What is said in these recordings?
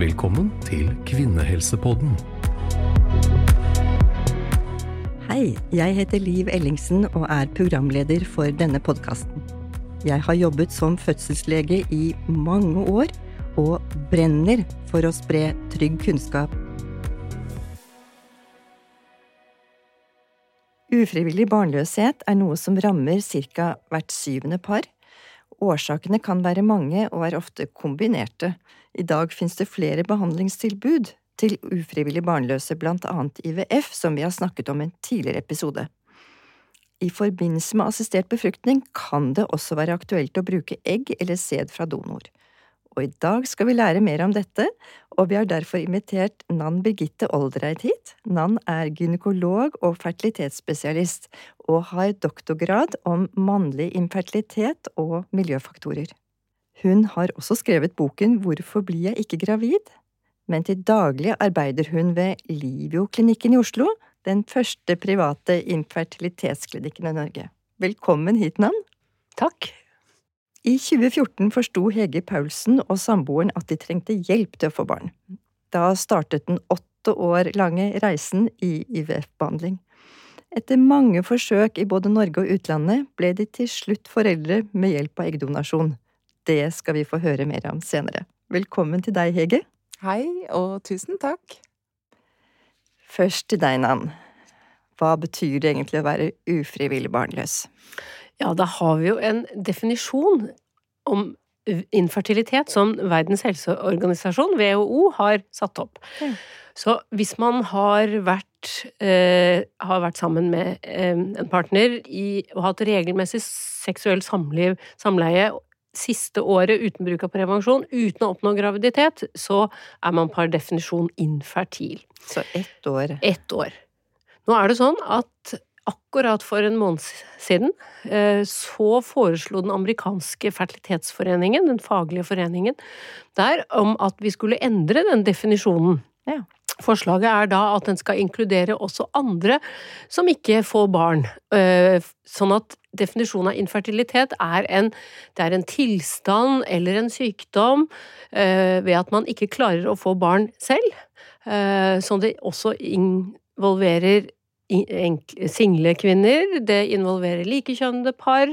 Velkommen til Kvinnehelsepodden. Hei, jeg heter Liv Ellingsen og er programleder for denne podkasten. Jeg har jobbet som fødselslege i mange år og brenner for å spre trygg kunnskap. Ufrivillig barnløshet er noe som rammer ca. hvert syvende par. Årsakene kan være mange og er ofte kombinerte. I dag finnes det flere behandlingstilbud til ufrivillig barnløse, blant annet IVF, som vi har snakket om i en tidligere episode. I forbindelse med assistert befruktning kan det også være aktuelt å bruke egg eller sæd fra donor. Og i dag skal vi lære mer om dette, og vi har derfor invitert Nan Birgitte Oldereid hit. Nan er gynekolog og fertilitetsspesialist, og har doktorgrad om mannlig infertilitet og miljøfaktorer. Hun har også skrevet boken Hvorfor blir jeg ikke gravid? Men til daglig arbeider hun ved Livio-klinikken i Oslo, den første private infertilitetsklinikken i Norge. Velkommen hit, Nan. Takk. I 2014 forsto Hege Paulsen og samboeren at de trengte hjelp til å få barn. Da startet den åtte år lange reisen i IVF-behandling. Etter mange forsøk i både Norge og utlandet ble de til slutt foreldre med hjelp av eggdonasjon. Det skal vi få høre mer om senere. Velkommen til deg, Hege. Hei, og tusen takk. Først til deg, Nan. Hva betyr det egentlig å være ufrivillig barnløs? Ja, da har vi jo en definisjon om infertilitet som Verdens helseorganisasjon, WHO, har satt opp. Mm. Så hvis man har vært, eh, har vært sammen med eh, en partner i, og hatt regelmessig seksuelt samliv, samleie siste året uten bruk av prevensjon, uten å oppnå graviditet, så er man per definisjon infertil. Så ett år. Ett år. Nå er det sånn at akkurat for en måned siden eh, så foreslo den amerikanske fertilitetsforeningen, den faglige foreningen, der om at vi skulle endre den definisjonen. Ja. Forslaget er da at den skal inkludere også andre som ikke får barn. Eh, sånn at definisjonen av infertilitet er en, er en tilstand eller en sykdom eh, ved at man ikke klarer å få barn selv. Sånn det også involverer single kvinner, det involverer likekjønnede par,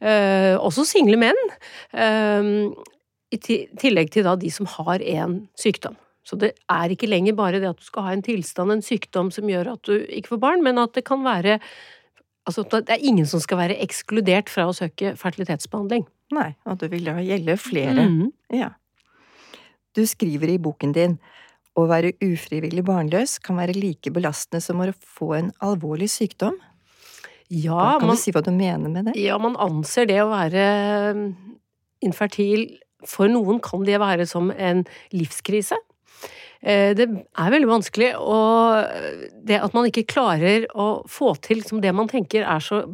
eh, også single menn, eh, i tillegg til da de som har en sykdom. Så det er ikke lenger bare det at du skal ha en tilstand, en sykdom som gjør at du ikke får barn, men at det kan være Altså det er ingen som skal være ekskludert fra å søke fertilitetsbehandling. Nei, og det vil da gjelde flere. Mm. Ja. Du skriver i boken din å være ufrivillig barnløs kan være like belastende som å få en alvorlig sykdom. Ja, kan man, du si hva du mener med det? Ja, man anser det å være mm, infertil For noen kan det være som en livskrise. Eh, det er veldig vanskelig, og det at man ikke klarer å få til som det man tenker er så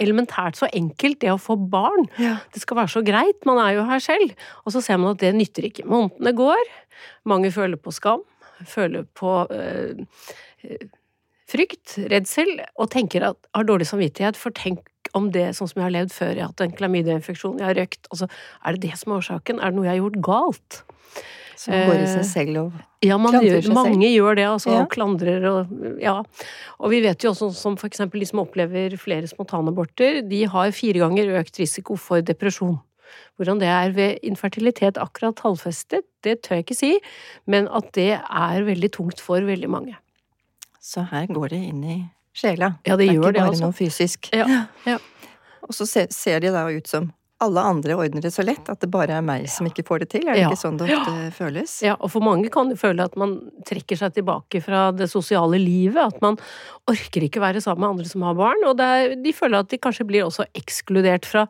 elementært så enkelt, det å få barn. Ja. Det skal være så greit, man er jo her selv. Og så ser man at det nytter ikke. Månedene går, mange føler på skam, føler på øh, frykt, redsel, og tenker at har dårlig samvittighet, for tenk om det sånn som jeg har levd før, jeg har hatt en klamydiainfeksjon, jeg har røkt, altså er det det som er årsaken, er det noe jeg har gjort galt? Som går i seg selv og ja, gjør, mange selv? Gjør det, altså, ja. og klandrer og ja. Og vi vet jo også som for eksempel de som opplever flere spontanaborter, de har fire ganger økt risiko for depresjon. Hvordan det er ved infertilitet akkurat tallfestet, det tør jeg ikke si, men at det er veldig tungt for veldig mange. Så her går det inn i sjela. Ja, det, det gjør er ikke bare altså. noe fysisk. Ja, ja. Og så ser det da ut som alle andre ordner det så lett, at det bare er meg som ikke får det til. Er det ja. ikke sånn det ofte ja. føles? Ja, og for mange kan det føle at man trekker seg tilbake fra det sosiale livet. At man orker ikke være sammen med andre som har barn, og er, de føler at de kanskje blir også ekskludert fra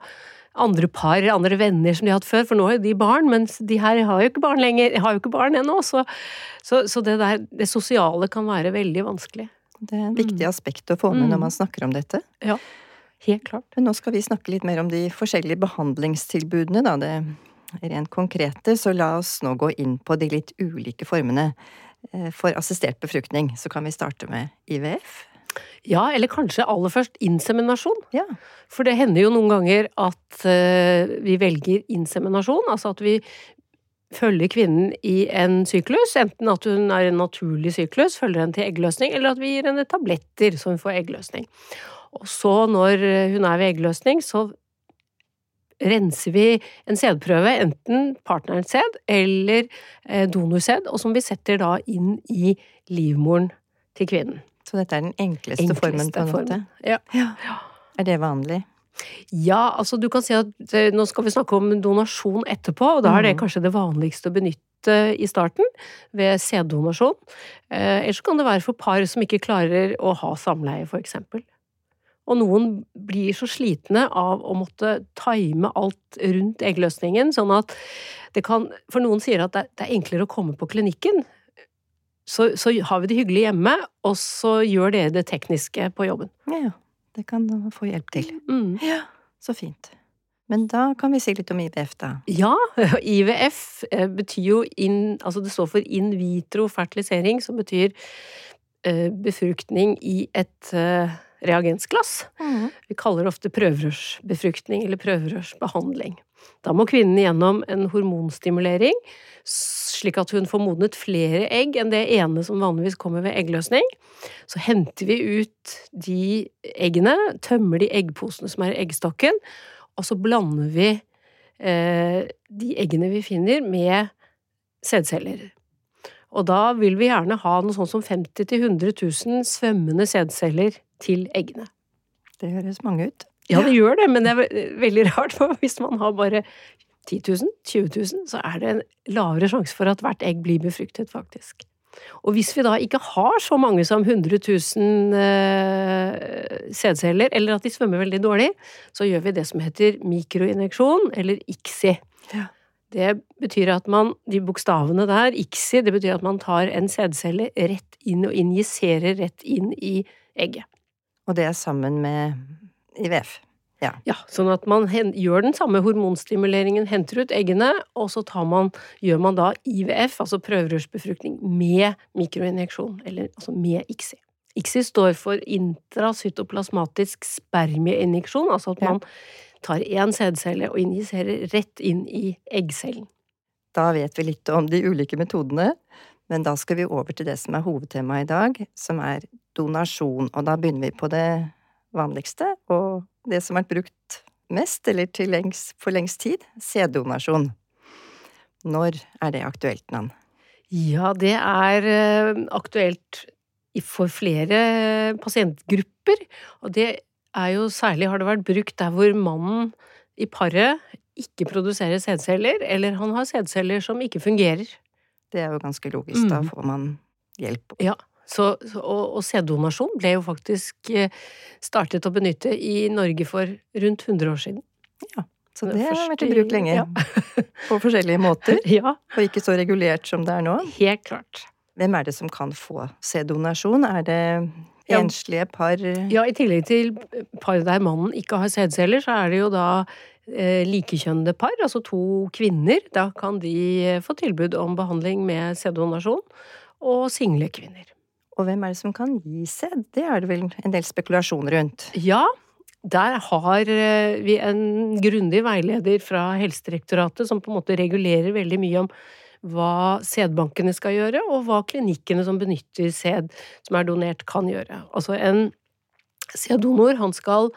andre par, andre venner som de har hatt før, for nå har jo de barn, mens de her har jo ikke barn lenger, har jo ikke barn ennå, så, så, så det der, det sosiale kan være veldig vanskelig. Det er et viktig mm. aspekt å få med mm. når man snakker om dette. Ja, helt klart. Men nå skal vi snakke litt mer om de forskjellige behandlingstilbudene, da. Det rent konkrete, så la oss nå gå inn på de litt ulike formene eh, for assistert befruktning. Så kan vi starte med IVF. Ja, eller kanskje aller først inseminasjon. Ja. For det hender jo noen ganger at uh, vi velger inseminasjon, altså at vi følger kvinnen i en syklus, enten at hun er en naturlig syklus, følger henne til eggløsning, eller at vi gir henne tabletter så hun får eggløsning. Og så, når hun er ved eggløsning, så renser vi en sædprøve, enten partnerens sæd eller eh, donorsæd, og som vi setter da inn i livmoren til kvinnen. Så dette er den enkleste, enkleste formen, på en måte? Ja. ja. Er det vanlig? Ja, altså du kan si at eh, nå skal vi snakke om donasjon etterpå, og da er det mm. kanskje det vanligste å benytte i starten, ved sæddonasjon. Eh, ellers kan det være for par som ikke klarer å ha samleie, for eksempel. Og noen blir så slitne av å måtte time alt rundt eggløsningen, sånn at det kan For noen sier at det er enklere å komme på klinikken. Så, så har vi det hyggelig hjemme, og så gjør dere det tekniske på jobben. Ja, det kan du få hjelp til. Mm. Ja, så fint. Men da kan vi si litt om IVF, da. Ja, IVF eh, betyr jo in, Altså det står for in vitro fertilisering, som betyr uh, befruktning i et uh, reagensglass. Mm. Vi kaller det ofte prøverørsbefruktning eller prøverørsbehandling. Da må kvinnen gjennom en hormonstimulering, slik at hun får modnet flere egg enn det ene som vanligvis kommer ved eggløsning. Så henter vi ut de eggene, tømmer de eggposene som er i eggstokken, og så blander vi eh, de eggene vi finner, med sædceller. Og da vil vi gjerne ha noe sånt som 50 000-100 000 svømmende sædceller til eggene. Det høres mange ut. Ja, det gjør det, men det er veldig rart, for hvis man har bare 10 000, 20 000, så er det en lavere sjanse for at hvert egg blir befruktet, faktisk. Og hvis vi da ikke har så mange som 100 000 eh, sædceller, eller at de svømmer veldig dårlig, så gjør vi det som heter mikroinjeksjon, eller ICSI. Ja. Det betyr at man, de bokstavene der, ICSI, det betyr at man tar en sædcelle rett inn og injiserer rett inn i egget. Og det er sammen med IVF? Ja. ja. Sånn at man gjør den samme hormonstimuleringen, henter ut eggene, og så man, gjør man da IVF, altså prøverørsbefruktning, med mikroinjeksjon, eller altså med ICSI. ICSI står for intracytoplasmatisk spermieinjeksjon, altså at man tar én sædcelle og injiserer rett inn i eggcellen. Da vet vi litt om de ulike metodene, men da skal vi over til det som er hovedtemaet i dag, som er donasjon. Og da begynner vi på det vanligste, og det som har vært brukt mest, eller til lengst, for lengst tid, sæddonasjon. Når er det aktuelt, Nan? Ja, det er eh, aktuelt for flere pasientgrupper, og det er jo særlig har det vært brukt der hvor mannen i paret ikke produserer sædceller, eller han har sædceller som ikke fungerer. Det er jo ganske logisk. Mm. Da får man hjelp. Ja. Så, og, og sæddonasjon ble jo faktisk eh, startet å benytte i Norge for rundt 100 år siden. Ja, så det har vært i bruk lenge. Ja. på forskjellige måter. Ja. Og ikke så regulert som det er nå. Helt klart. Hvem er det som kan få sæddonasjon? Er det Enslige par Ja, i tillegg til par der mannen ikke har sædceller, så er det jo da eh, likekjønnede par, altså to kvinner. Da kan de eh, få tilbud om behandling med sæddonasjon. Og single kvinner. Og hvem er det som kan gi sæd? Det er det vel en del spekulasjon rundt? Ja, der har eh, vi en grundig veileder fra Helsedirektoratet som på en måte regulerer veldig mye om hva sædbankene skal gjøre, og hva klinikkene som benytter sæd som er donert, kan gjøre. Altså en sæddonor, han skal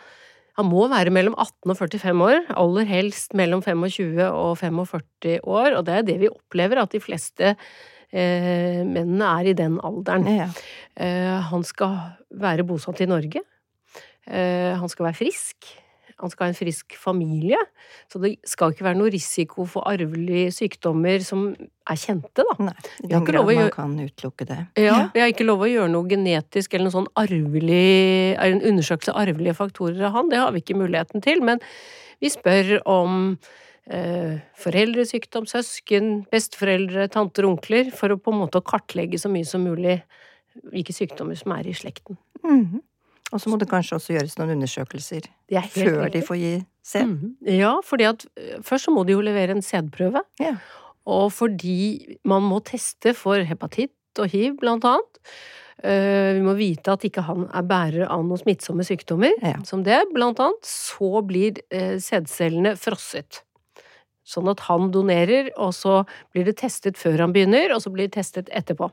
han må være mellom 18 og 45 år, aller helst mellom 25 og 45 år, og det er det vi opplever, at de fleste mennene er i den alderen. Ja. Eh, han skal være bosatt i Norge. Eh, han skal være frisk han skal ha en frisk familie. Så det skal ikke være noe risiko for arvelige sykdommer som er kjente, da. Nei, i den grad man gjøre... kan utelukke det. Ja, vi har ikke lov å gjøre noe genetisk eller noe sånn arvelig En undersøkelse av arvelige faktorer av han, det har vi ikke muligheten til. Men vi spør om eh, foreldresykdom, søsken, besteforeldre, tanter og onkler, for å på en måte kartlegge så mye som mulig hvilke sykdommer som er i slekten. Mm -hmm. Og så må det kanskje også gjøres noen undersøkelser før de får gi sæd. Mm. Ja, fordi at eh, først så må de jo levere en sædprøve. Ja. Og fordi man må teste for hepatitt og hiv, blant annet. Eh, vi må vite at ikke han er bærer av noen smittsomme sykdommer, ja. som det, blant annet. Så blir eh, sædcellene frosset. Sånn at han donerer, og så blir det testet før han begynner, og så blir det testet etterpå.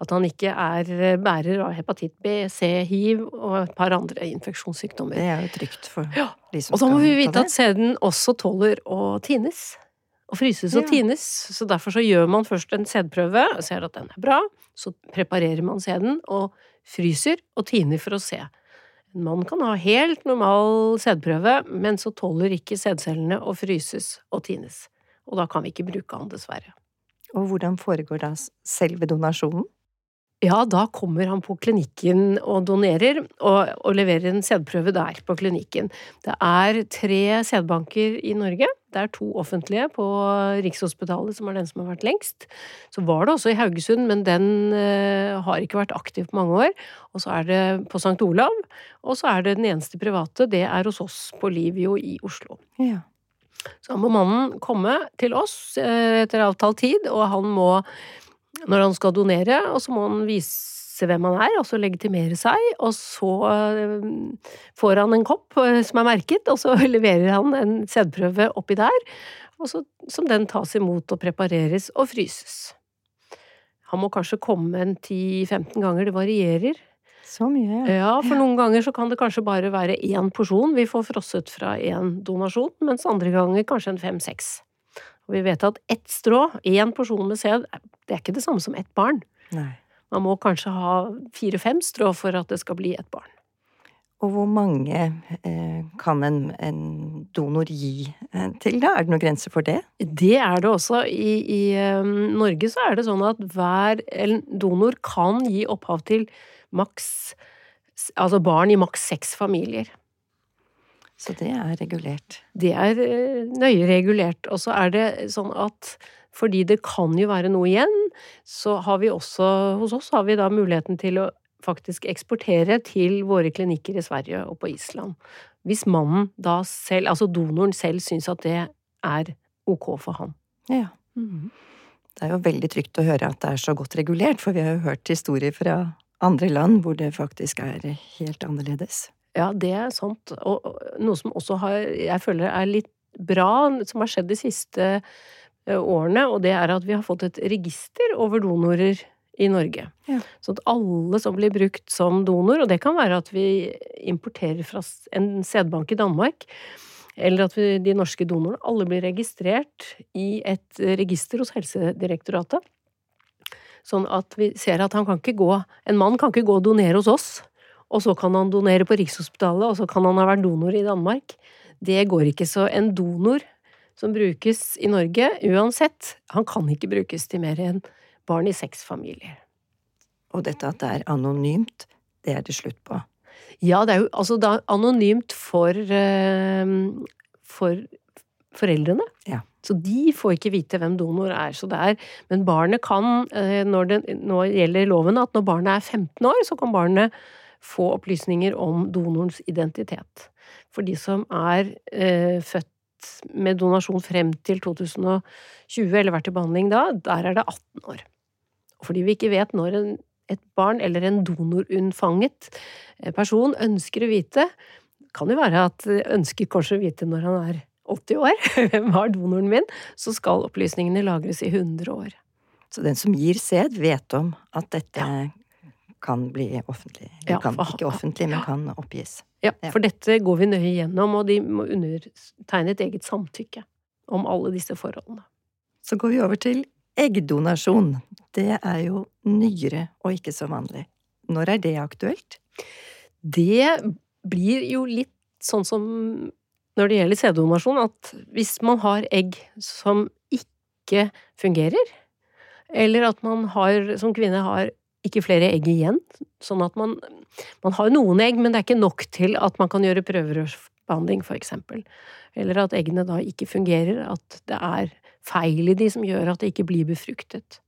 At han ikke er eh, bærer av hepatitt B, C, hiv og et par andre infeksjonssykdommer. Det er jo trygt for Ja, de som skal ta det. Og da må vi vite at sæden også tåler å tines. Og fryses og Ja. tines. Så derfor så gjør man først en sædprøve, ser at den er bra. Så preparerer man sæden og fryser og tiner for å se. En mann kan ha helt normal sædprøve, men så tåler ikke sædcellene å fryses og tines. Og da kan vi ikke bruke han, dessverre. Og hvordan foregår da selve donasjonen? Ja, da kommer han på klinikken og donerer, og, og leverer en sædprøve der på klinikken. Det er tre sædbanker i Norge. Det er to offentlige på Rikshospitalet, som er den som har vært lengst. Så var det også i Haugesund, men den uh, har ikke vært aktiv på mange år. Og så er det på St. Olav, og så er det den eneste private, det er hos oss på Livio i Oslo. Ja. Så da må mannen komme til oss uh, etter avtalt tid, og han må, når han skal donere, og så må han vise hvem han er, og så legitimere seg, og så eh, får han en kopp eh, som er merket, og så leverer han en sædprøve oppi der, og så, som den tas imot og prepareres og fryses. Han må kanskje komme en 10-15 ganger, det varierer. Så mye, ja. Ja, for noen ganger så kan det kanskje bare være én porsjon vi får frosset fra én donasjon, mens andre ganger kanskje en fem-seks. Og vi vet at ett strå, én porsjon med sæd, det er ikke det samme som ett barn. Nei. Man må kanskje ha fire-fem strå for at det skal bli et barn. Og hvor mange eh, kan en, en donor gi eh, til, da? Er det noen grenser for det? Det er det også. I, i eh, Norge så er det sånn at hver eller donor kan gi opphav til maks Altså barn i maks seks familier. Så det er regulert. Det er eh, nøye regulert. Og så er det sånn at fordi det kan jo være noe igjen, så har vi også hos oss har vi da muligheten til å faktisk eksportere til våre klinikker i Sverige og på Island. Hvis mannen da selv, altså donoren selv, syns at det er ok for han. Ja. Det er jo veldig trygt å høre at det er så godt regulert, for vi har jo hørt historier fra andre land hvor det faktisk er helt annerledes. Ja, det er sant. Og noe som også har, jeg føler er litt bra, som har skjedd de siste eh, årene, og det er at vi har fått et register over donorer i Norge. Ja. Så at alle som blir brukt som donor, og det kan være at vi importerer fra en sædbank i Danmark, eller at vi, de norske donorene, alle blir registrert i et register hos Helsedirektoratet. Sånn at vi ser at han kan ikke gå En mann kan ikke gå og donere hos oss, og så kan han donere på Rikshospitalet, og så kan han ha vært donor i Danmark. Det går ikke. Så en donor som brukes i Norge, uansett, han kan ikke brukes til mer enn barn i seks familier. Og dette at det er anonymt, det er det slutt på. Ja, det er jo altså det er anonymt for, eh, for foreldrene. Ja. Så de får ikke vite hvem donor er. Så det er, men barnet kan, eh, når det nå gjelder loven, at når barnet er 15 år, så kan barnet få opplysninger om donorens identitet. For de som er eh, født med donasjon frem til 2020, eller vært i behandling da, der er det 18 år. Fordi vi ikke vet når en, et barn eller en donorunnfanget eh, person ønsker å vite, kan jo være at eh, ønsker kanskje å vite når han er 80 år, hvem var donoren min, så skal opplysningene lagres i 100 år. Så den som gir sæd, vet om at dette kan bli offentlig. Ja, kan, for- ikke offentlig, men ja. kan oppgis. Ja, Ja. for dette går vi nøye gjennom, og de må undertegne et eget samtykke om alle disse forholdene. Så går vi over til eggdonasjon. Det er jo nyere og ikke så vanlig. Når er det aktuelt? Det blir jo litt sånn som når det gjelder sæddonasjon, at hvis man har egg som ikke fungerer, eller at man har, som kvinne har ikke flere egg igjen, sånn at man, man har noen egg, men det er ikke nok til at man kan gjøre prøverørsbehandling, eksempel. Eller at eggene da ikke fungerer, at det er feil i de som gjør at det ikke blir befruktet.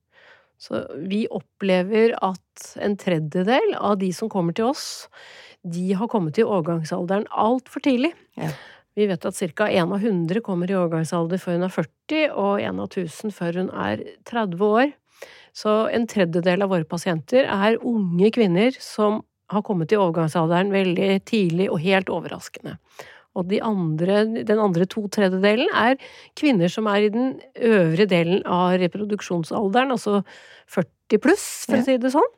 Så vi opplever at en tredjedel av de som kommer til oss, de har kommet i overgangsalderen altfor tidlig. Ja. Vi vet at ca. én av 100 kommer i overgangsalder før hun er 40, og én av 1000 før hun er 30 år. Så en tredjedel av våre pasienter er unge kvinner som har kommet i overgangsalderen veldig tidlig og helt overraskende. Og de andre, den andre to tredjedelen er kvinner som er i den øvre delen av reproduksjonsalderen, altså 40 pluss, for å si det sånn.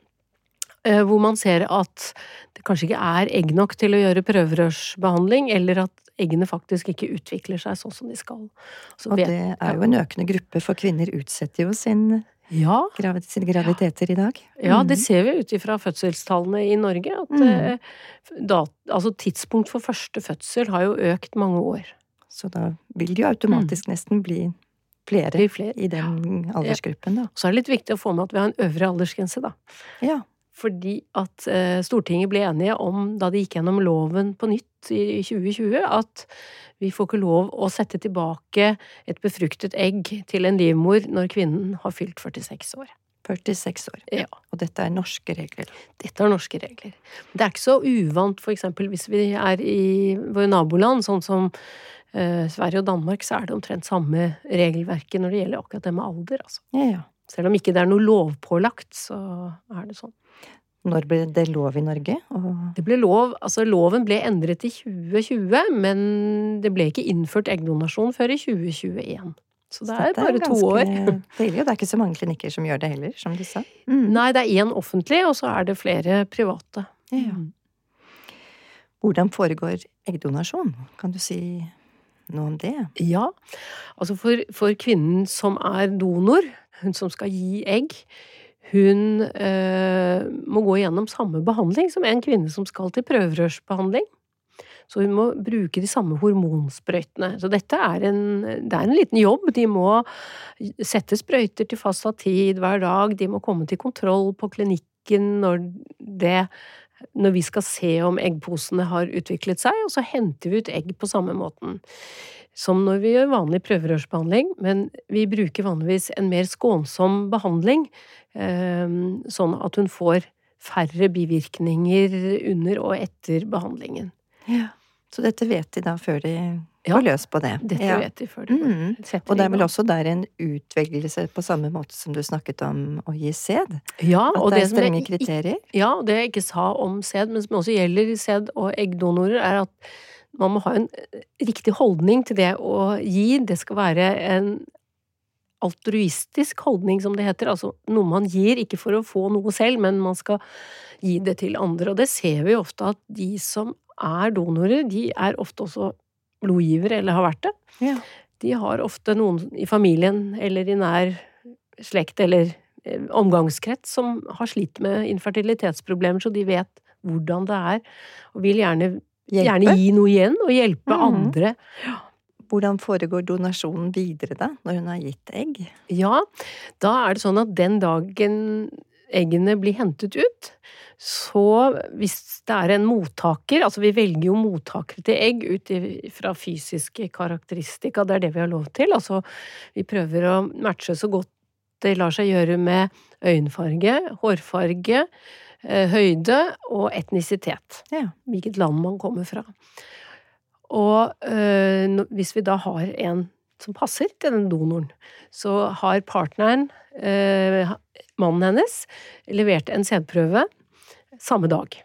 Eh, Hvor man ser at det kanskje ikke er egg nok til å gjøre prøverørsbehandling, eller at eggene faktisk ikke utvikler seg sånn som de skal. Så Og det er jo en økende gruppe, for kvinner utsetter jo sin Ja, gravid, graviditeter i dag. Ja, det Mhm. ser vi ut ifra fødselstallene i Norge. At Mm. eh, da, altså tidspunkt for første fødsel har jo økt mange år. Så da vil det jo automatisk nesten bli flere bli flere. i den aldersgruppen, da. Så er det litt viktig å få med at vi har en øvre aldersgrense, da. Ja. Fordi at eh, Stortinget ble enige om, da de gikk gjennom loven på nytt i 2020, at vi får ikke lov å sette tilbake et befruktet egg til en livmor når kvinnen har fylt 46 år. 46 år. Ja. Og dette er norske regler. Dette er norske regler. Det er ikke så uvant, for eksempel hvis vi er i våre naboland, sånn som eh, Sverige og Danmark, så er det omtrent samme regelverket når det gjelder akkurat det med alder, altså. Ja, ja. Selv om ikke det er noe lovpålagt, så er det sånn. Når ble det lov i Norge? Og Det ble lov, altså loven ble endret i 2020, men det ble ikke innført eggdonasjon før i 2021. Så det er dette bare to ganske år. Deilig, og det er ikke så mange klinikker som gjør det heller, som du sa. Mm. Nei, det er én offentlig, og så er det flere private. Ja. Hvordan foregår eggdonasjon? Kan du si noe om det? Ja, altså for, for kvinnen som er donor, hun som skal gi egg, hun eh, må gå gjennom samme behandling som en kvinne som skal til prøverørsbehandling. Så hun må bruke de samme hormonsprøytene. Så dette er en, det er en liten jobb. De må sette sprøyter til fastsatt tid hver dag, de må komme til kontroll på klinikken når det når vi skal se om eggposene har utviklet seg, og så henter vi ut egg på samme måten som når vi gjør vanlig prøverørsbehandling, men vi bruker vanligvis en mer skånsom behandling, eh, sånn at hun får færre bivirkninger under og etter behandlingen. Ja. Så dette vet de da før de Ja, går løs på det? Dette ja. vet de før de Mm. setter Og det er vel også der en utvelgelse på samme måte som du snakket om å gi sæd? Ja, At det er strenge kriterier? Ja, og det jeg ikke sa om sæd, men som også gjelder sæd og eggdonorer, er at man må ha en riktig holdning til det å gi. Det skal være en altruistisk holdning, som det heter. Altså noe man gir, ikke for å få noe selv, men man skal gi det til andre. Og det ser vi ofte at de som er donorer, de er ofte også blodgivere, eller har vært det. Ja. De har ofte noen i familien eller i nær slekt eller eh, omgangskrets som har slitt med infertilitetsproblemer, så de vet hvordan det er, og vil gjerne, gjerne gi noe igjen og hjelpe Mhm. andre. Hvordan foregår donasjonen videre da, når hun har gitt egg? Ja, da er det sånn at den dagen eggene blir hentet ut, så hvis det er en mottaker, altså vi velger jo mottakere til egg ut fra fysiske karakteristika, det er det vi har lov til, altså vi prøver å matche så godt det lar seg gjøre med øyenfarge, hårfarge, eh, høyde og etnisitet. Ja. Hvilket land man kommer fra. Og øh, hvis vi da har en som passer til den donoren, så har partneren, øh, mannen hennes, levert en sædprøve samme dag.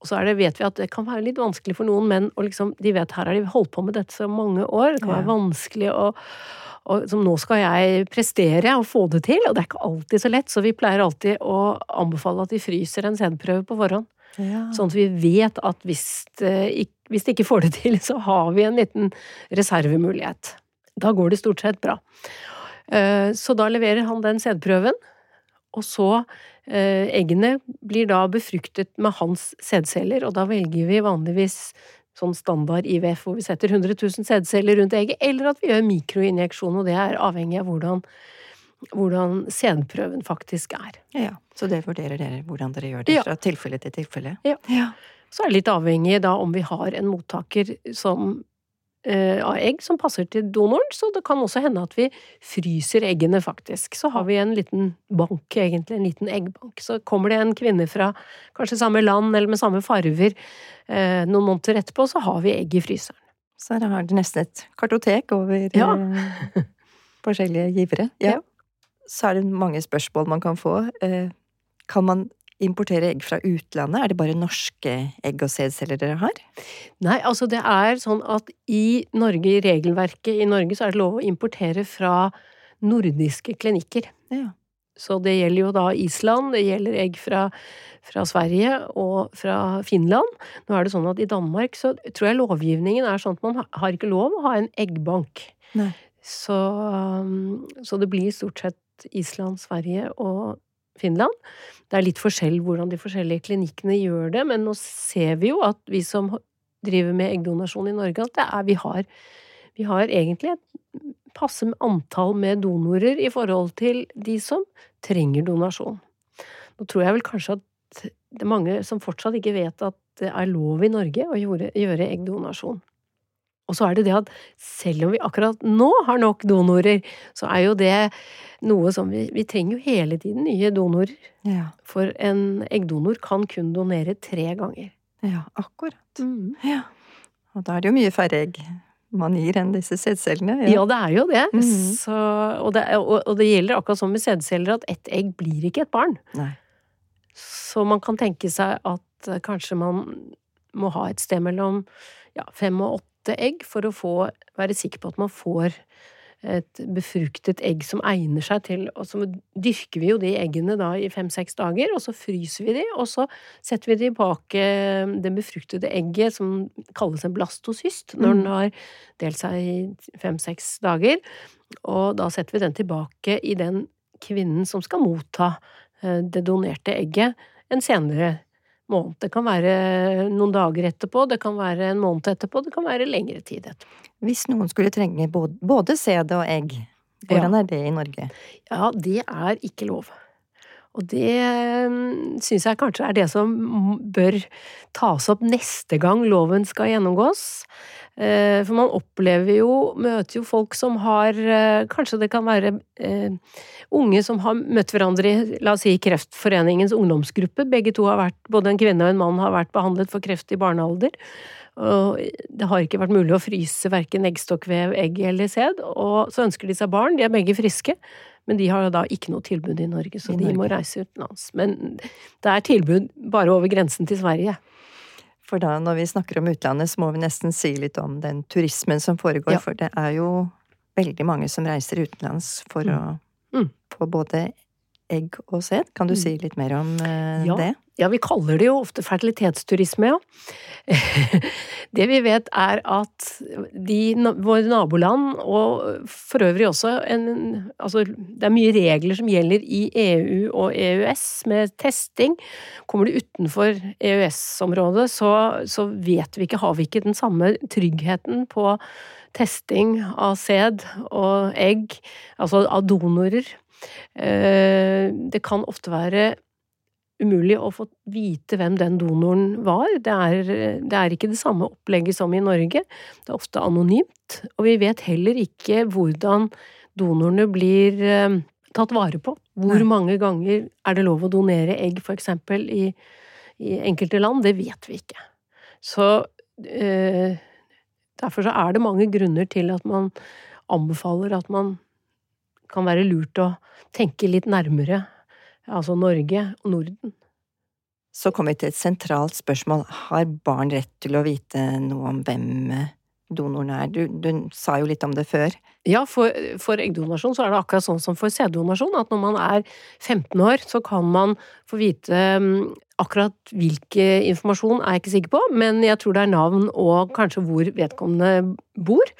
Og så er det, vet vi at det kan være litt vanskelig for noen menn, og liksom, de vet her har de holdt på med dette så mange år, det kan være vanskelig å og som nå skal jeg prestere og få det til, og det er ikke alltid så lett, så vi pleier alltid å anbefale at de fryser en sædprøve på forhånd. Ja. Sånn at vi vet at hvis det, hvis det ikke får det til, så har vi en liten reservemulighet. Da går det stort sett bra. Eh, Så da leverer han den sædprøven, og så eh, Eggene blir da befruktet med hans sædceller, og da velger vi vanligvis sånn standard IVF hvor vi setter 100 000 sædceller rundt egget, eller at vi gjør mikroinjeksjon, og det er avhengig av hvordan, hvordan senprøven faktisk er. ja. Så det vurderer dere hvordan dere gjør det Ja. fra tilfelle til tilfelle? Ja. ja. Så er det litt avhengig da om vi har en mottaker som eh, av egg som passer til donoren, så det kan også hende at vi fryser eggene, faktisk. Så har vi en liten bank, egentlig, en liten eggbank. Så kommer det en kvinne fra kanskje samme land eller med samme farver eh, noen måneder etterpå, så har vi egg i fryseren. Så da har du nesten et kartotek over Ja. eh, forskjellige givere. Ja. Så er det mange spørsmål man kan få. Eh, kan man importere egg fra utlandet? Er det bare norske egg og sædceller dere har? Nei, altså det er sånn at i Norge, i regelverket i Norge, så er det lov å importere fra nordiske klinikker. Ja. Så det gjelder jo da Island, det gjelder egg fra, fra, Sverige og fra Finland. Nå er det sånn at i Danmark så tror jeg lovgivningen er sånn at man har ikke lov å ha en eggbank. Nei. Så, um, så det blir stort sett Island, Sverige og Finland. Det er litt forskjell hvordan de forskjellige klinikkene gjør det, men nå ser vi jo at vi som driver med eggdonasjon i Norge, at er, vi, har, vi har egentlig et passe antall med donorer i forhold til de som trenger donasjon. Nå tror jeg vel kanskje at det er mange som fortsatt ikke vet at det er lov i Norge å gjøre eggdonasjon. Og så er det det at selv om vi akkurat nå har nok donorer, så er jo det noe som vi Vi trenger jo hele tiden nye donorer. Ja, For en eggdonor kan kun donere tre ganger. ja akkurat. Ja. Og da er det jo mye færre egg man gir enn disse sædcellene. Ja, det er jo det. Mm. Så, og, det og, og det gjelder akkurat som med sædceller, at ett egg blir ikke et barn. Nei. Så man kan tenke seg at eh, kanskje man må ha et sted mellom ja, fem og åtte egg for å få, være sikker på at man får et befruktet egg som egner seg til Og så dyrker vi jo de eggene da i fem-seks dager, og så fryser vi de, og så setter vi tilbake det befruktede egget, som kalles en blastocyst, når den Mm. har delt seg i fem-seks dager. Og da setter vi den tilbake i den kvinnen som skal motta eh, det donerte egget en senere måned. Det kan være noen dager etterpå, det kan være en måned etterpå, det kan være lengre tid etterpå. Hvis noen skulle trenge både, både sæd og egg, hvordan er det i Norge? Ja, det er ikke lov. Og det syns jeg kanskje er det som bør tas opp neste gang loven skal gjennomgås. Eh, For man opplever jo, møter jo folk som har eh, Kanskje det kan være eh, unge som har møtt hverandre i, la oss si, Kreftforeningens ungdomsgruppe. Begge to har vært, både en kvinne og en mann har vært behandlet for kreft i barnealder. Og det har ikke vært mulig å fryse verken eggstokkvev, egg eller sæd. Og så ønsker de seg barn, de er begge friske. Men de har da ikke noe tilbud i Norge, så I de må reise utenlands. Men det er tilbud bare over grensen til Sverige. For da, når vi snakker om utlandet, så må vi nesten si litt om den turismen som foregår. Ja. For det er jo veldig mange som reiser utenlands for Mm. å Mm. få både egg og sæd. Kan du Mm. si litt mer om uh, Ja. det? Ja, vi kaller det jo ofte fertilitetsturisme, ja. Det vi vet er at de, våre naboland, og for øvrig også en Altså, det er mye regler som gjelder i EU og EØS med testing. Kommer du utenfor EØS-området, så, så vet vi ikke, har vi ikke den samme tryggheten på testing av sæd og egg, altså av donorer. Eh, Det kan ofte være umulig å få vite hvem den donoren var. Det er, det er ikke det samme opplegget som i Norge. Det er ofte anonymt, og vi vet heller ikke hvordan donorene blir eh, tatt vare på. Hvor Nei. mange ganger er det lov å donere egg, for eksempel, i, i enkelte land? Det vet vi ikke. Så øh, derfor så er det mange grunner til at man anbefaler at man kan være lurt å tenke litt nærmere altså Norge og Norden. Så kommer vi til et sentralt spørsmål. Har barn rett til å vite noe om hvem donoren er? Du, du sa jo litt om det før. Ja, for, for eggdonasjon så er det akkurat sånn som for sæddonasjon, at når man er 15 år, så kan man få vite mm, akkurat hvilken informasjon er jeg ikke sikker på, men jeg tror det er navn og kanskje hvor vedkommende bor.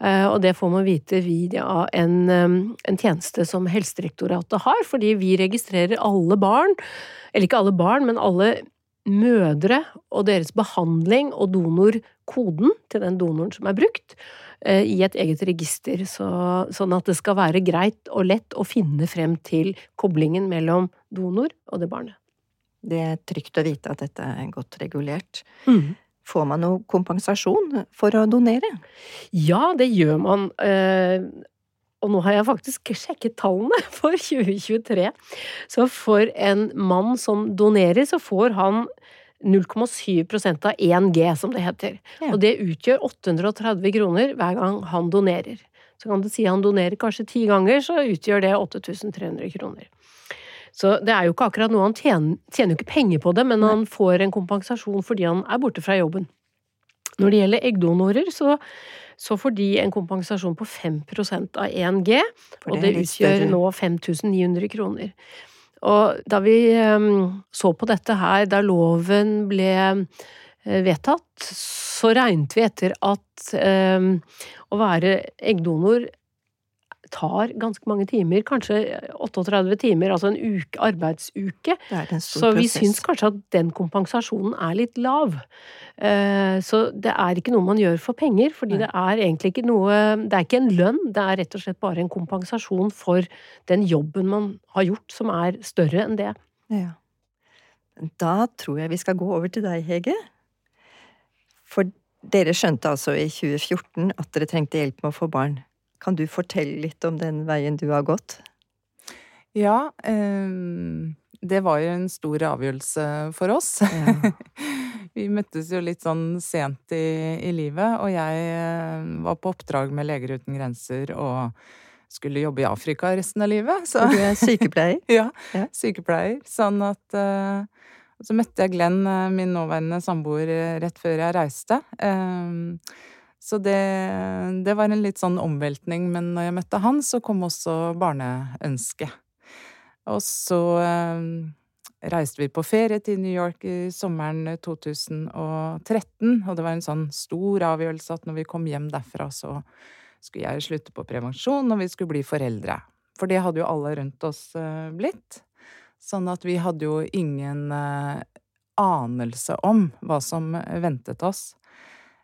Eh, Og det får man vite via en, mm, en tjeneste som Helsedirektoratet har, fordi vi registrerer alle barn, eller ikke alle barn, men alle mødre og deres behandling og donorkoden til den donoren som er brukt, i et eget register, så, sånn at det skal være greit og lett å finne frem til koblingen mellom donor og det barnet. Det er trygt å vite at dette er godt regulert. Får man noe kompensasjon for å donere? Ja, det gjør man. eh, Og nå har jeg faktisk sjekket tallene for 2023. Så for en mann som donerer, så får han 0,7 av 1G, som det heter. Ja. Og det utgjør 830 kroner hver gang han donerer. Så kan du si han donerer kanskje ti ganger, så utgjør det 8300 kroner. Så det er jo ikke akkurat noe han tjener, tjener jo ikke penger på det, men han får en kompensasjon fordi han er borte fra jobben. Når det gjelder eggdonorer, så, så får de en kompensasjon på 5 av 1G, og det det utgjør nå 5900 kroner. Og da vi eh, så på dette her, da loven ble eh, vedtatt, så regnet vi etter at eh, å være eggdonor tar ganske mange timer, kanskje 38 timer, altså en uke, arbeidsuke. En Så vi prosess. syns kanskje at den kompensasjonen er litt lav. Eh, Så det er ikke noe man gjør for penger, fordi det er egentlig ikke noe Det er ikke en lønn, det er rett og slett bare en kompensasjon for den jobben man har gjort, som er større enn det. Ja. Da tror jeg vi skal gå over til deg, Hege. For dere skjønte altså i 2014 at dere trengte hjelp med å få barn. Kan du fortelle litt om den veien du har gått? Ja, eh, det var jo en stor avgjørelse for oss. Ja. Vi møttes jo litt sånn sent i, i livet, og jeg eh, var på oppdrag med Leger uten grenser og skulle jobbe i Afrika resten av livet. Så du er sykepleier? ja, Ja. sykepleier. Sånn at eh, Så møtte jeg Glenn, min nåværende samboer, rett før jeg reiste. Eh, så det, det var en litt sånn omveltning, men når jeg møtte han, så kom også barneønsket. Og så eh, reiste vi på ferie til New York i sommeren 2013, og det var en sånn stor avgjørelse at når vi kom hjem derfra, så skulle jeg slutte på prevensjon, og vi skulle bli foreldre. For det hadde jo alle rundt oss eh, blitt. Sånn at vi hadde jo ingen eh, anelse om hva som ventet oss.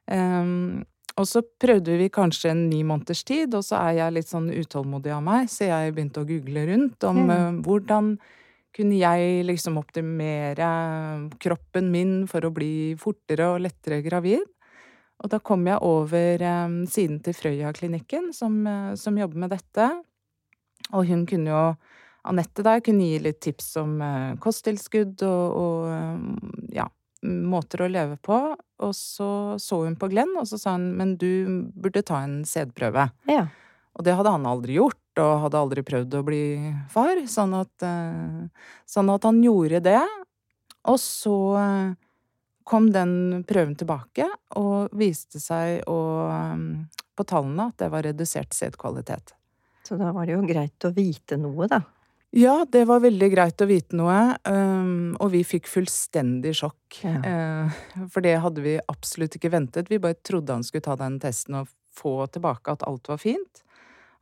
Ehm, og så prøvde vi kanskje en ni måneders tid, og så er jeg litt sånn utålmodig av meg, så jeg begynte å google rundt om mm. uh, hvordan kunne jeg liksom optimere kroppen min for å bli fortere og lettere gravid. Og da kom jeg over um, siden til Frøya-klinikken, som, uh, som jobber med dette. Og hun kunne jo Anette der kunne gi litt tips om uh, kosttilskudd og, og ja, måter å leve på. Og så så hun på Glenn, og så sa hun men du burde ta en sædprøve. Ja. Og det hadde han aldri gjort, og hadde aldri prøvd å bli far. Sånn at, eh, sånn at han gjorde det. Og så eh, kom den prøven tilbake, og viste seg å, eh, på tallene at det var redusert sædkvalitet. Så da var det jo greit å vite noe, da. Ja, det var veldig greit å vite noe, um, og vi fikk fullstendig sjokk. Ja. Eh, for det hadde vi absolutt ikke ventet. Vi bare trodde han skulle ta den testen og få tilbake at alt var fint.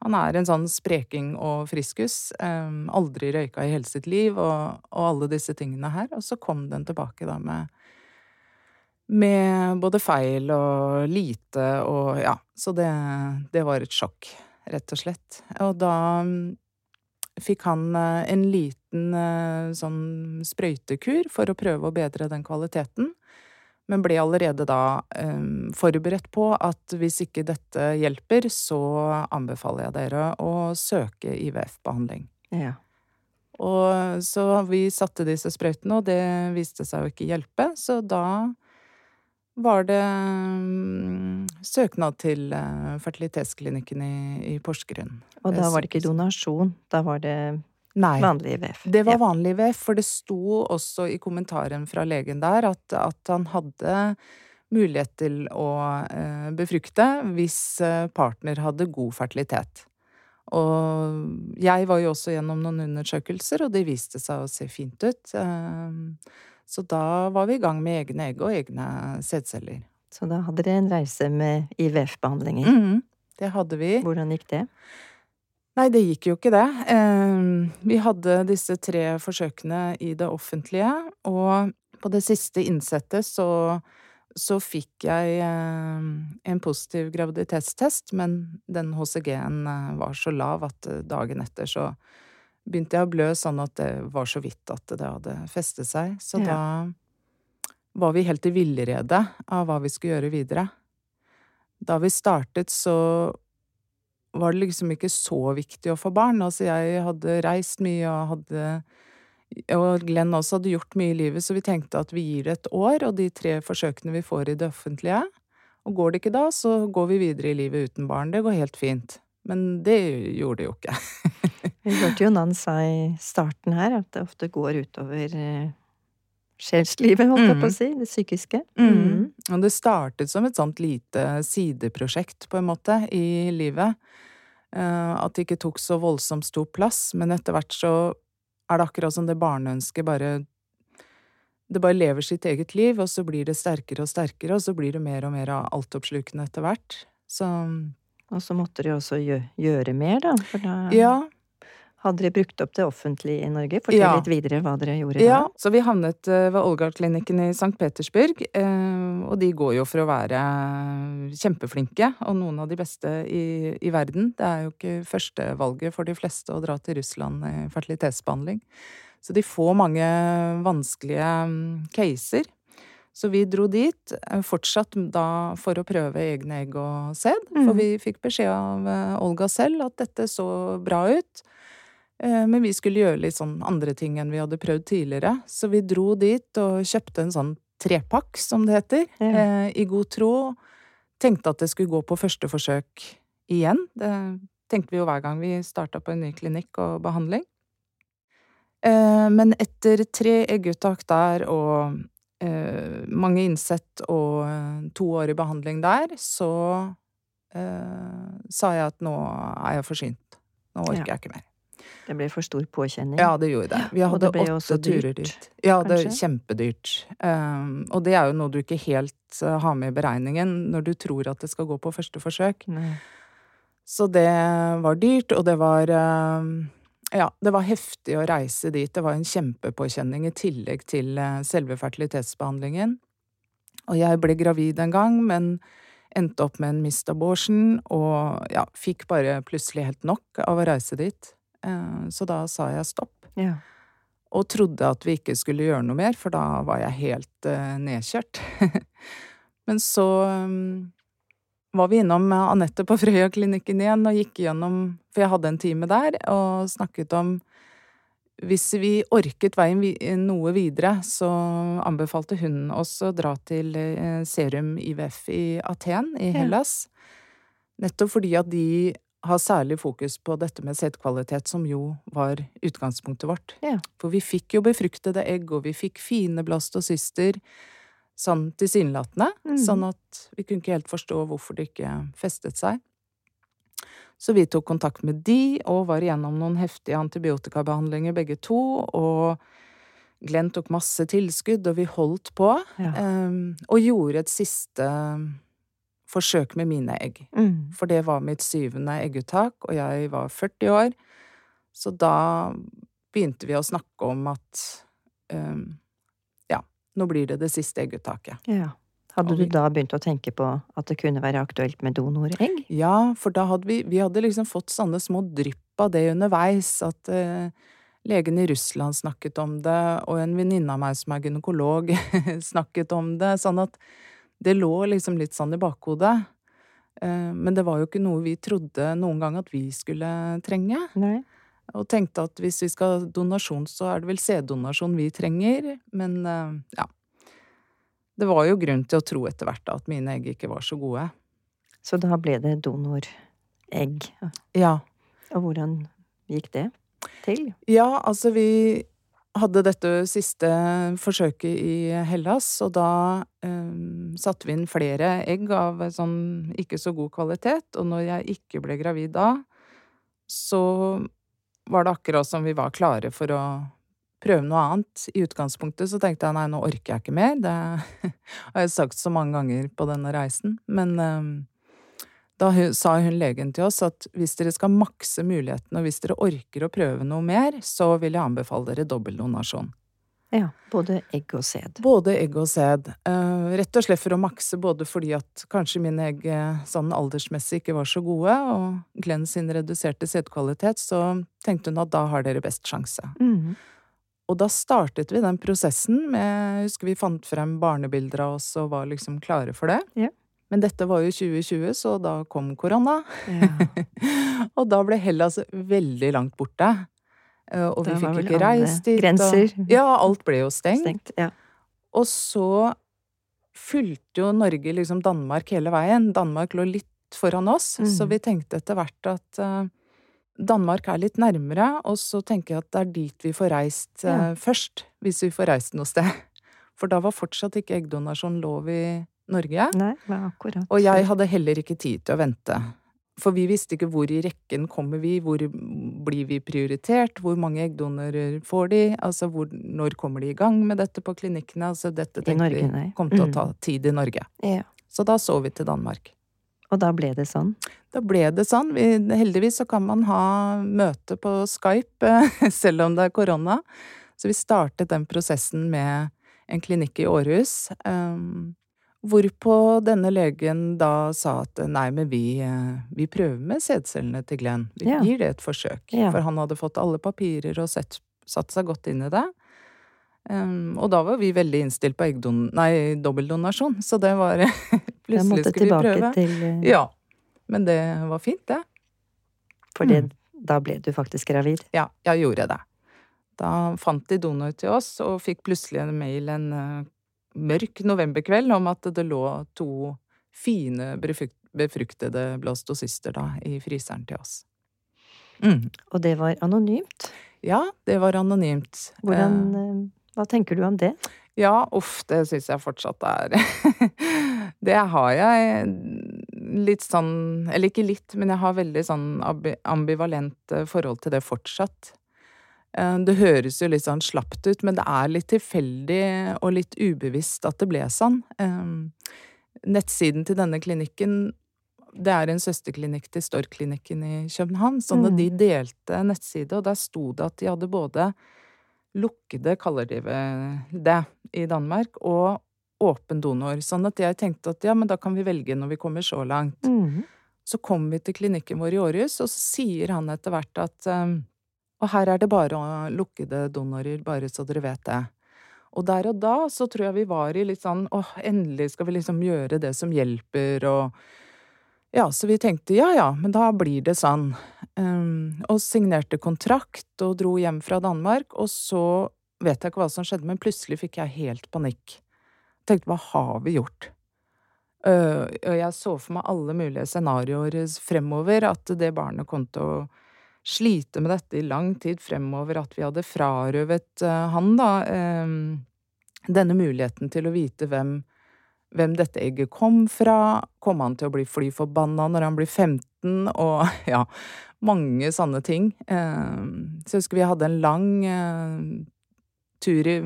Han er en sånn spreking og friskus. Um, aldri røyka i hele sitt liv, og, og alle disse tingene her. Og så kom den tilbake da med med både feil og lite og ja. Så det, det var et sjokk, rett og slett. Og da fikk han eh, en liten eh, sånn sprøytekur for å prøve å bedre den kvaliteten. Men ble allerede da eh, forberedt på at hvis ikke dette hjelper, så anbefaler jeg dere å søke IVF-behandling. Ja. Og så vi satte disse sprøytene, og det viste seg å ikke hjelpe, så da var det mm, søknad til eh, fertilitetsklinikken i, i Porsgrunn. Og da var det ikke donasjon, da var det Nei. vanlig IVF. Det var vanlig VF, for det sto også i kommentaren fra legen der at, at han hadde mulighet til å eh, befrukte hvis eh, partner hadde god fertilitet. Og jeg var jo også gjennom noen undersøkelser, og det viste seg å se fint ut. Så da var vi i gang med egne egg og egne sædceller. Så da hadde dere en reise med IVF-behandlinger. Mm, det hadde vi. Hvordan gikk det? Nei, det gikk jo ikke det. Eh, Vi hadde disse tre forsøkene i det offentlige, og på det siste innsettet så, så fikk jeg eh, en positiv graviditetstest, men den HCG-en eh, var så lav at eh, dagen etter så begynte jeg å blø sånn at det var så vidt at det hadde festet seg. Så Ja. da var vi helt i villrede av hva vi skulle gjøre videre. Da vi startet, så var det liksom ikke så viktig å få barn. Altså, jeg hadde reist mye og hadde Og Glenn også hadde gjort mye i livet, så vi tenkte at vi gir det et år, og de tre forsøkene vi får i det offentlige. Og går det ikke da, så går vi videre i livet uten barn. Det går helt fint. Men det gjorde det jo ikke. Vi hørte jo Nan sa i starten her at det ofte går utover eh, sjelslivet, holdt jeg på å Mm. si. Det psykiske. Mm. Og det startet som et sånt lite sideprosjekt, på en måte, i livet. Eh, At det ikke tok så voldsomt stor plass, men etter hvert så er det akkurat som det barneønsket bare Det bare lever sitt eget liv, og så blir det sterkere og sterkere, og så blir det mer og mer av altoppslukende etter hvert. Så Og så måtte de også gjøre mer, da. For da ja. Hadde dere brukt opp det offentlige i Norge. Fortell Ja. litt videre hva dere gjorde Ja, da. så vi havnet eh, ved Olga-klinikken i St. Petersburg, eh, og de går jo for å være kjempeflinke, og noen av de beste i, i verden. Det er jo ikke førstevalget for de fleste å dra til Russland i fertilitetsbehandling. Så de får mange vanskelige mm, caser. Så vi dro dit, eh, fortsatt da for å prøve egne egg og sæd, for Mhm. vi fikk beskjed av Olga selv at dette så bra ut. Eh, Men vi skulle gjøre litt sånn andre ting enn vi hadde prøvd tidligere. Så vi dro dit og kjøpte en sånn trepakk, som det heter, Ja. eh, i god tro. Tenkte at det skulle gå på første forsøk igjen. Det tenkte vi jo hver gang vi starta på en ny klinikk og behandling. Eh, Men etter tre egguttak der og mange innsett og to år i behandling der, så sa jeg at nå er jeg forsynt. Nå orker jeg ikke mer. Det ble for stor påkjenning. Ja, det gjorde det. Vi Og hadde det åtte turer dyrt, dit. Ja, det er kjempedyrt. Um, og det er jo noe du ikke helt uh, har med i beregningen når du tror at det skal gå på første forsøk. Nei. Så det var dyrt, og det var um, Ja, det var heftig å reise dit. Det var en kjempepåkjenning i tillegg til uh, selve fertilitetsbehandlingen. Og jeg ble gravid en gang, men endte opp med en mist abortion, og ja, fikk bare plutselig helt nok av å reise dit. Eh, Så da sa jeg stopp Ja. og trodde at vi ikke skulle gjøre noe mer, for da var jeg helt eh, nedkjørt. Men så um, var vi innom Anette på Frøya-klinikken igjen og gikk gjennom For jeg hadde en time der og snakket om hvis vi orket veien noe videre, så anbefalte hun oss å dra til eh, Serum IVF i Aten i Ja. Hellas. Nettopp fordi at de har særlig fokus på dette med sædkvalitet, som jo var utgangspunktet vårt. Ja. For vi fikk jo befruktede egg, og vi fikk fine blastocyster, sånn tilsynelatende. Mm. Sånn at vi kunne ikke helt forstå hvorfor det ikke festet seg. Så vi tok kontakt med de, og var igjennom noen heftige antibiotikabehandlinger begge to, og Glenn tok masse tilskudd, og vi holdt på. Ja. Um, og gjorde et siste forsøk med mine egg. Mm. For det var mitt syvende egguttak, og jeg var 40 år. Så da begynte vi å snakke om at um, ja, nå blir det det siste egguttaket. ja. Hadde du da begynt å tenke på at det kunne være aktuelt med donoregg? Ja, for da hadde vi, vi hadde liksom fått sånne små drypp av det underveis, at eh, legen i Russland snakket om det, og en venninne av meg som er gynekolog snakket om det, sånn at det lå liksom litt sånn i bakhodet. Eh, men det var jo ikke noe vi trodde noen gang at vi skulle trenge. Nei. Og tenkte at hvis vi skal ha donasjon, så er det vel sæddonasjon vi trenger. Men eh, ja. Det var jo grunn til å tro etter hvert da at mine egg ikke var så gode. Så da ble det donoregg. Ja. Og hvordan gikk det til? Ja, altså vi hadde dette siste forsøket i Hellas, og da eh, satte vi inn flere egg av sånn ikke så god kvalitet. Og når jeg ikke ble gravid da, så var det akkurat som vi var klare for å prøve noe annet. I utgangspunktet så tenkte jeg nei, nå orker jeg ikke mer. Det har jeg sagt så mange ganger på denne reisen. Men eh, da sa hun legen til oss at hvis dere skal makse mulighetene, og hvis dere orker å prøve noe mer, så vil jeg anbefale dere dobbeltdonasjon. Ja, både egg og sæd. Både egg og sæd. Eh, rett og slett for å makse, både fordi at kanskje mine egg eh, sånn aldersmessig ikke var så gode, og Glenn sin reduserte sædkvalitet, så tenkte hun at da har dere best sjanse. Mm. Og da startet vi den prosessen med Jeg husker vi fant frem barnebilder av oss og var liksom klare for det. Ja. Men dette var jo 2020, så da kom korona. Ja. og da ble Hellas veldig langt borte. Eh, Og vi fikk ikke reist dit. grenser Og, ja, alt ble jo stengt. Stengt. Ja. Og så fulgte jo Norge liksom Danmark hele veien. Danmark lå litt foran oss, mm. så vi tenkte etter hvert at uh, Danmark er litt nærmere, og så tenker jeg at det er dit vi får reist Ja. eh, først. Hvis vi får reist noe sted. For da var fortsatt ikke eggdonasjon lov i Norge. Nei, akkurat. Og jeg hadde heller ikke tid til å vente. For vi visste ikke hvor i rekken kommer vi, hvor blir vi prioritert, hvor mange eggdonorer får de, altså hvor, når kommer de i gang med dette på klinikkene, altså dette tenkte Norge, vi kom til å Mm. ta tid i Norge. Ja. Så da så vi til Danmark. Og da ble det sånn. Da ble det sånn. Vi, heldigvis så kan man ha møte på Skype, selv om det er korona. Så vi startet den prosessen med en klinikk i Århus. Um, hvorpå denne legen da sa at nei, men vi, eh, vi prøver med sædcellene til Glenn. Vi Ja. gir det et forsøk. Ja. For han hadde fått alle papirer og sett, satt seg godt inn i det. Um, og da var vi veldig innstilt på. Nei, dobbeltdonasjon, Så det var Plutselig skulle vi prøve. til eh, Ja. Men det var fint, det. For Mm. da ble du faktisk gravid. Ja, jeg gjorde det. Da fant de donor til oss, og fikk plutselig en mail en eh, mørk novemberkveld om at det lå to fine befruktede blastocyster da i fryseren til oss. Mm. Og det var anonymt. Ja, det var anonymt. Hvordan Eh, eh, Hva tenker du om det? Ja, uff, det syns jeg fortsatt er Det har jeg litt sånn Eller ikke litt, men jeg har veldig sånn ambivalent eh, forhold til det fortsatt. Eh, Det høres jo litt sånn slapt ut, men det er litt tilfeldig og litt ubevisst at det ble sånn. Eh, Nettsiden til denne klinikken det er en søsterklinikk til Storklinikken i København, sånn at Mm. de delte nettside, og der sto det at de hadde både lukkede, kaller de det, i Danmark, og åpen donor. Sånn at jeg tenkte at ja, men da kan vi velge når vi kommer så langt. Mhm. Så kom vi til klinikken vår i Århus, og så sier han etter hvert at um, Og her er det bare lukkede donorer, bare så dere vet det. Og der og da så tror jeg vi var i litt sånn åh, endelig skal vi liksom gjøre det som hjelper, og ja, så vi tenkte ja ja, men da blir det sånn. Um, og signerte kontrakt og dro hjem fra Danmark, og så vet jeg ikke hva som skjedde, men plutselig fikk jeg helt panikk. Tenkte hva har vi gjort? Uh, og jeg så for meg alle mulige scenarioer fremover, at det barnet kom til å slite med dette i lang tid fremover, at vi hadde frarøvet uh, han, da, um, denne muligheten til å vite hvem hvem dette egget kom fra, kom han til å bli fly forbanna når han blir 15, og ja, mange sånne ting. Eh, Så jeg husker vi hadde en lang eh, tur i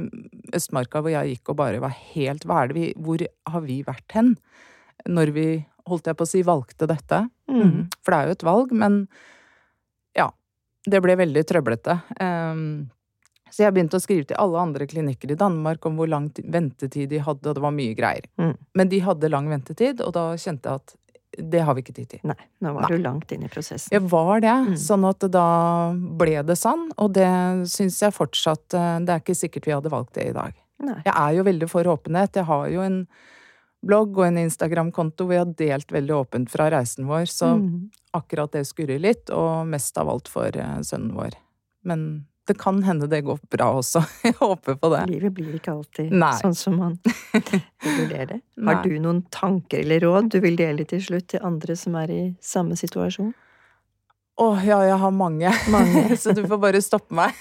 Østmarka hvor jeg gikk og bare var helt Hva er det vi Hvor har vi vært hen? Når vi, holdt jeg på å si, valgte dette. Mm. For det er jo et valg, men. Det ble veldig trøblete. Eh, så jeg begynte å skrive til alle andre klinikker i Danmark om hvor lang ventetid de hadde, og det var mye greier. Mm. Men de hadde lang ventetid, og da kjente jeg at det har vi ikke tid til. Nei, nå var Nei. du langt inn i prosessen. Jeg var det, Mm. sånn at da ble det sånn, og det syns jeg fortsatt eh, Det er ikke sikkert vi hadde valgt det i dag. Nei. Jeg er jo veldig for åpenhet. Jeg har jo en blogg og en Instagram-konto jeg har delt veldig åpent fra reisen vår, så mm. akkurat det skurrer litt, og mest av alt for eh, sønnen vår. Men det kan hende det går bra også. Jeg håper på det. Livet blir ikke alltid Nei. sånn som man vurderer det. Har du noen tanker eller råd du vil dele til slutt til andre som er i samme situasjon? Å ja, jeg har mange. Mange. så du får bare stoppe meg.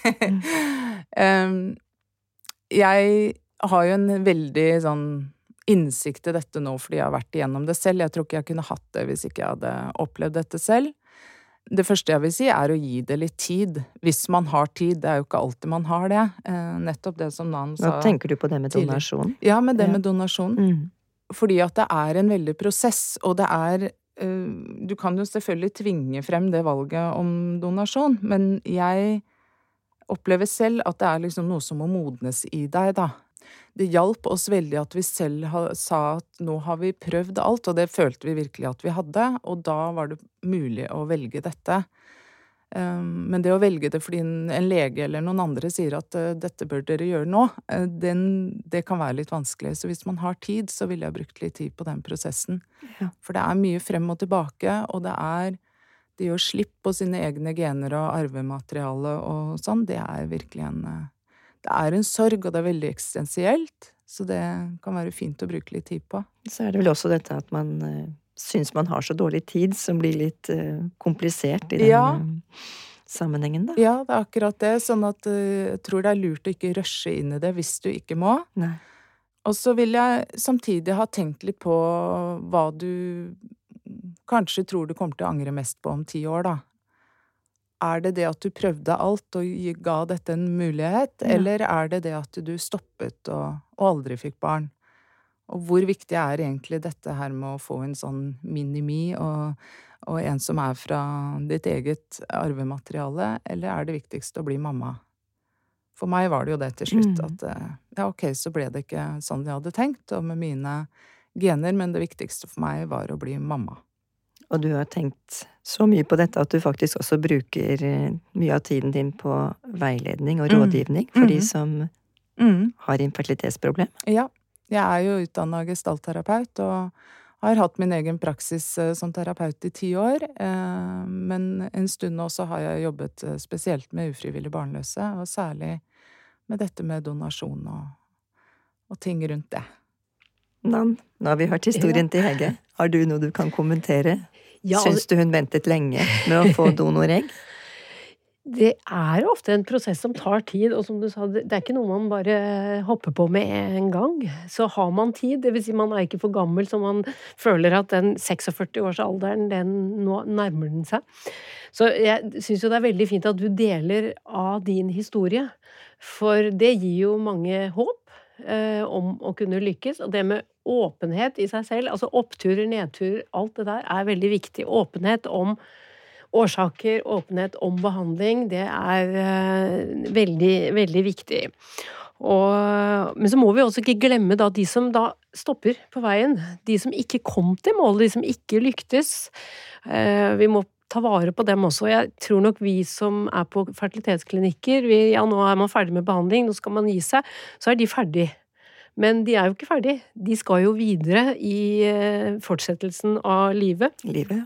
um, jeg har jo en veldig sånn innsikt i dette nå fordi jeg har vært igjennom det selv. Jeg tror ikke jeg kunne hatt det hvis ikke jeg hadde opplevd dette selv. Det første jeg vil si, er å gi det litt tid. Hvis man har tid. Det er jo ikke alltid man har det. Eh, nettopp det som Nan Hva sa. tenker du på det med donasjon? Ja, med det Ja. med donasjon. Mm. Fordi at det er en veldig prosess, og det er eh, Du kan jo selvfølgelig tvinge frem det valget om donasjon, men jeg opplever selv at det er liksom noe som må modnes i deg, da. Det hjalp oss veldig at vi selv ha, sa at nå har vi prøvd alt, og det følte vi virkelig at vi hadde, og da var det mulig å velge dette. Um, Men det å velge det fordi en, en lege eller noen andre sier at eh, dette bør dere gjøre nå, eh, den, det kan være litt vanskelig. Så hvis man har tid, så ville jeg brukt litt tid på den prosessen. Ja. For det er mye frem og tilbake, og det er det å slippe på sine egne gener og arvemateriale og sånn, det er virkelig en eh, Det er en sorg, og det er veldig eksistensielt, så det kan være fint å bruke litt tid på. Så er det vel også dette at man uh, syns man har så dårlig tid, som blir litt uh, komplisert i den Ja. uh, sammenhengen, da. Ja, det er akkurat det. Sånn at uh, jeg tror det er lurt å ikke rushe inn i det hvis du ikke må. Nei. Og så vil jeg samtidig ha tenkt litt på hva du kanskje tror du kommer til å angre mest på om ti år, da. Er det det at du prøvde alt og ga dette en mulighet, Ja. eller er det det at du stoppet og, og aldri fikk barn? Og hvor viktig er egentlig dette her med å få en sånn minimi og, og en som er fra ditt eget arvemateriale, eller er det viktigst å bli mamma? For meg var det jo det til slutt, Mm. at eh, ja, ok, så ble det ikke sånn jeg hadde tenkt, og med mine gener, men det viktigste for meg var å bli mamma. Og du har tenkt så mye på dette at du faktisk også bruker eh, mye av tiden din på veiledning og Mm. rådgivning for de Mhm. som Mm. har infertilitetsproblem. Ja. Jeg er jo utdanna gestaltterapeut og har hatt min egen praksis eh, som terapeut i ti år. eh, Men en stund nå så har jeg jobbet spesielt med ufrivillig barnløse, og særlig med dette med donasjon og, og ting rundt det. Nan, nå har vi hørt historien til Hege. Har du noe du kan kommentere? Ja, Syns du hun ventet lenge med å få donoregg? Det er ofte en prosess som tar tid, og som du sa, det er ikke noe man bare hopper på med en gang. Så har man tid, det vil si man er ikke for gammel så man føler at den 46-årsalderen, den nå nærmer den seg. Så jeg syns jo det er veldig fint at du deler av din historie, for det gir jo mange håp eh, om å kunne lykkes. Og det med åpenhet i seg selv, altså oppturer, nedturer, alt det der er veldig viktig. Åpenhet om årsaker, åpenhet om behandling, det er eh, veldig, veldig viktig. Og, men så må vi også ikke glemme da de som da stopper på veien. De som ikke kom til målet, de som ikke lyktes. Eh, vi må ta vare på dem også. Jeg tror nok vi som er på fertilitetsklinikker, vi, ja nå er man ferdig med behandling, nå skal man gi seg, så er de ferdig. Men de er jo ikke ferdig. De skal jo videre i eh, fortsettelsen av livet. Livet?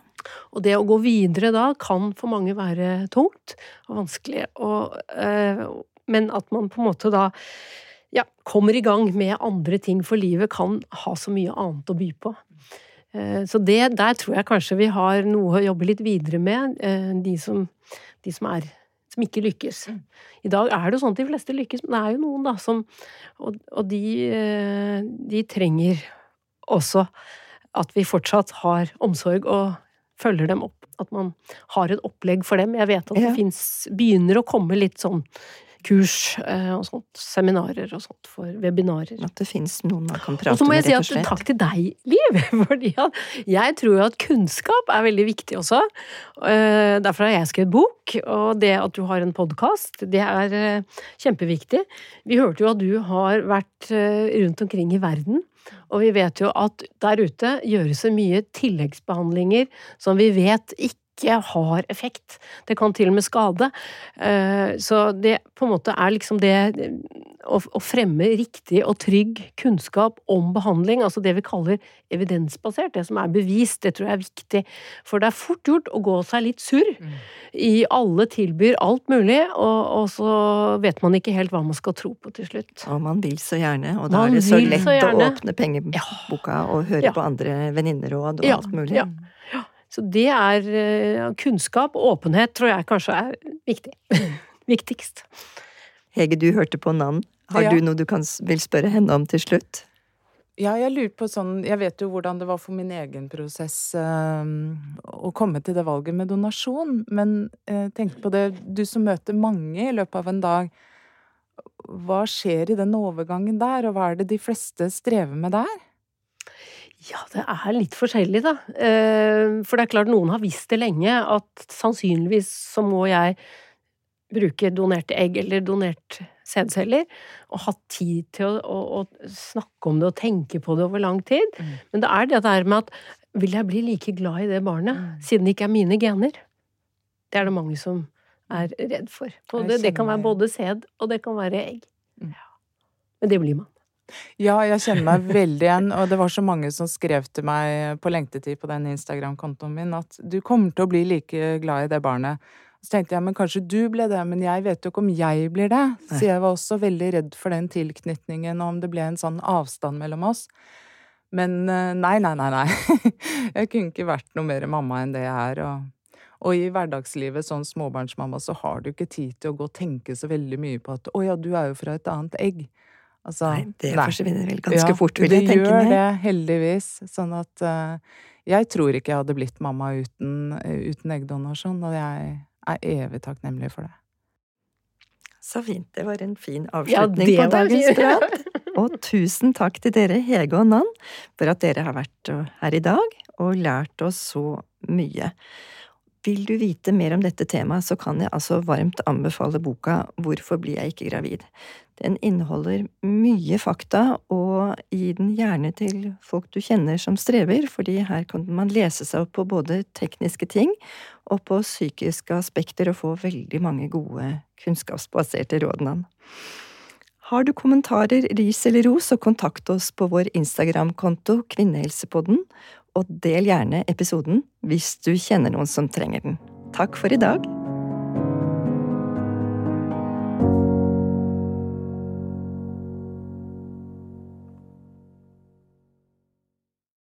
Og det å gå videre da kan for mange være tungt og vanskelig. Og, øh, men at man på en måte da ja, kommer i gang med andre ting, for livet kan ha så mye annet å by på. Eh, så det, der tror jeg kanskje vi har noe å jobbe litt videre med, de som, de som er som ikke lykkes. I dag er det jo sånn at de fleste lykkes, men det er jo noen da som Og, og de, eh, de trenger også at vi fortsatt har omsorg og følger dem opp. At man har et opplegg for dem. Jeg vet at Ja. det fins Begynner å komme litt sånn kurs eh, og sånt, seminarer og sånt for webinarer. At det fins noen man kan prate med, rett Og slett. Og så må jeg si at takk til deg, Liv! Fordi jeg tror jo at kunnskap er veldig viktig også. Eh, Derfor har jeg skrevet bok, og det at du har en podkast, det er eh, kjempeviktig. Vi hørte jo at du har vært rundt omkring i verden. Og vi vet jo at der ute gjøres det mye tilleggsbehandlinger som vi vet ikke har effekt. Det kan til og med skade. Eh, Så det på en måte er liksom det å å fremme riktig og trygg kunnskap om behandling, altså det vi kaller evidensbasert, det som er bevist, det tror jeg er viktig. For det er fort gjort å gå seg litt surr i alle tilbyr alt mulig, og, og så vet man ikke helt hva man skal tro på til slutt. Og man vil så gjerne, og da Man er det så lett så å åpne pengeboka og høre Ja. på andre venninneråd og Ja, alt mulig. ja. Så det er eh, kunnskap og åpenhet tror jeg kanskje er viktig. Viktigst. Hege, du hørte på Nann. Har Ja. du noe du kan, vil spørre henne om til slutt? Ja, jeg lurer på sånn Jeg vet jo hvordan det var for min egen prosess øh, å komme til det valget med donasjon, men øh, tenk på det Du som møter mange i løpet av en dag. Hva skjer i den overgangen der, og hva er det de fleste strever med der? Ja, det er litt forskjellig, da. Eh, For det er klart, noen har visst det lenge, at sannsynligvis så må jeg bruke donerte egg eller donert sædceller, og hatt tid til å, å, å snakke om det og tenke på det over lang tid. Mm. Men det er det der med at vil jeg bli like glad i det barnet, Mm. siden det ikke er mine gener? Det er det mange som er redd for. Både, det kan være både sæd, og det kan være egg. Mm. Men det blir man. Ja, jeg kjenner meg veldig igjen, og det var så mange som skrev til meg på lengtetid på den Instagram-kontoen min at du kommer til å bli like glad i det barnet. Så tenkte jeg men kanskje du ble det, men jeg vet jo ikke om jeg blir det. Så jeg var også veldig redd for den tilknytningen, og om det ble en sånn avstand mellom oss. Men eh, nei, nei, nei, nei. Jeg kunne ikke vært noe mer mamma enn det jeg er. Og, og i hverdagslivet sånn småbarnsmamma så har du ikke tid til å gå og tenke så veldig mye på at å ja, du er jo fra et annet egg. Altså, nei, det nei. forsvinner vel ganske ja, fort, vil jeg tenke meg. Det gjør det, heldigvis. Sånn at uh, jeg tror ikke jeg hadde blitt mamma uten, uten eggdonasjon, og jeg er evig takknemlig for det. Så fint. Det var en fin avslutning ja, på dagens prat. Og tusen takk til dere, Hege og Nann, for at dere har vært her i dag og lært oss så mye. Vil du vite mer om dette temaet, så kan jeg altså varmt anbefale boka Hvorfor blir jeg ikke gravid? Den inneholder mye fakta, og gi den gjerne til folk du kjenner som strever, fordi her kan man lese seg opp på både tekniske ting og på psykiske aspekter og få veldig mange gode kunnskapsbaserte råd. Har du kommentarer, ris eller ros, så kontakt oss på vår Instagram-konto Kvinnehelsepodden, og del gjerne episoden hvis du kjenner noen som trenger den. Takk for i dag.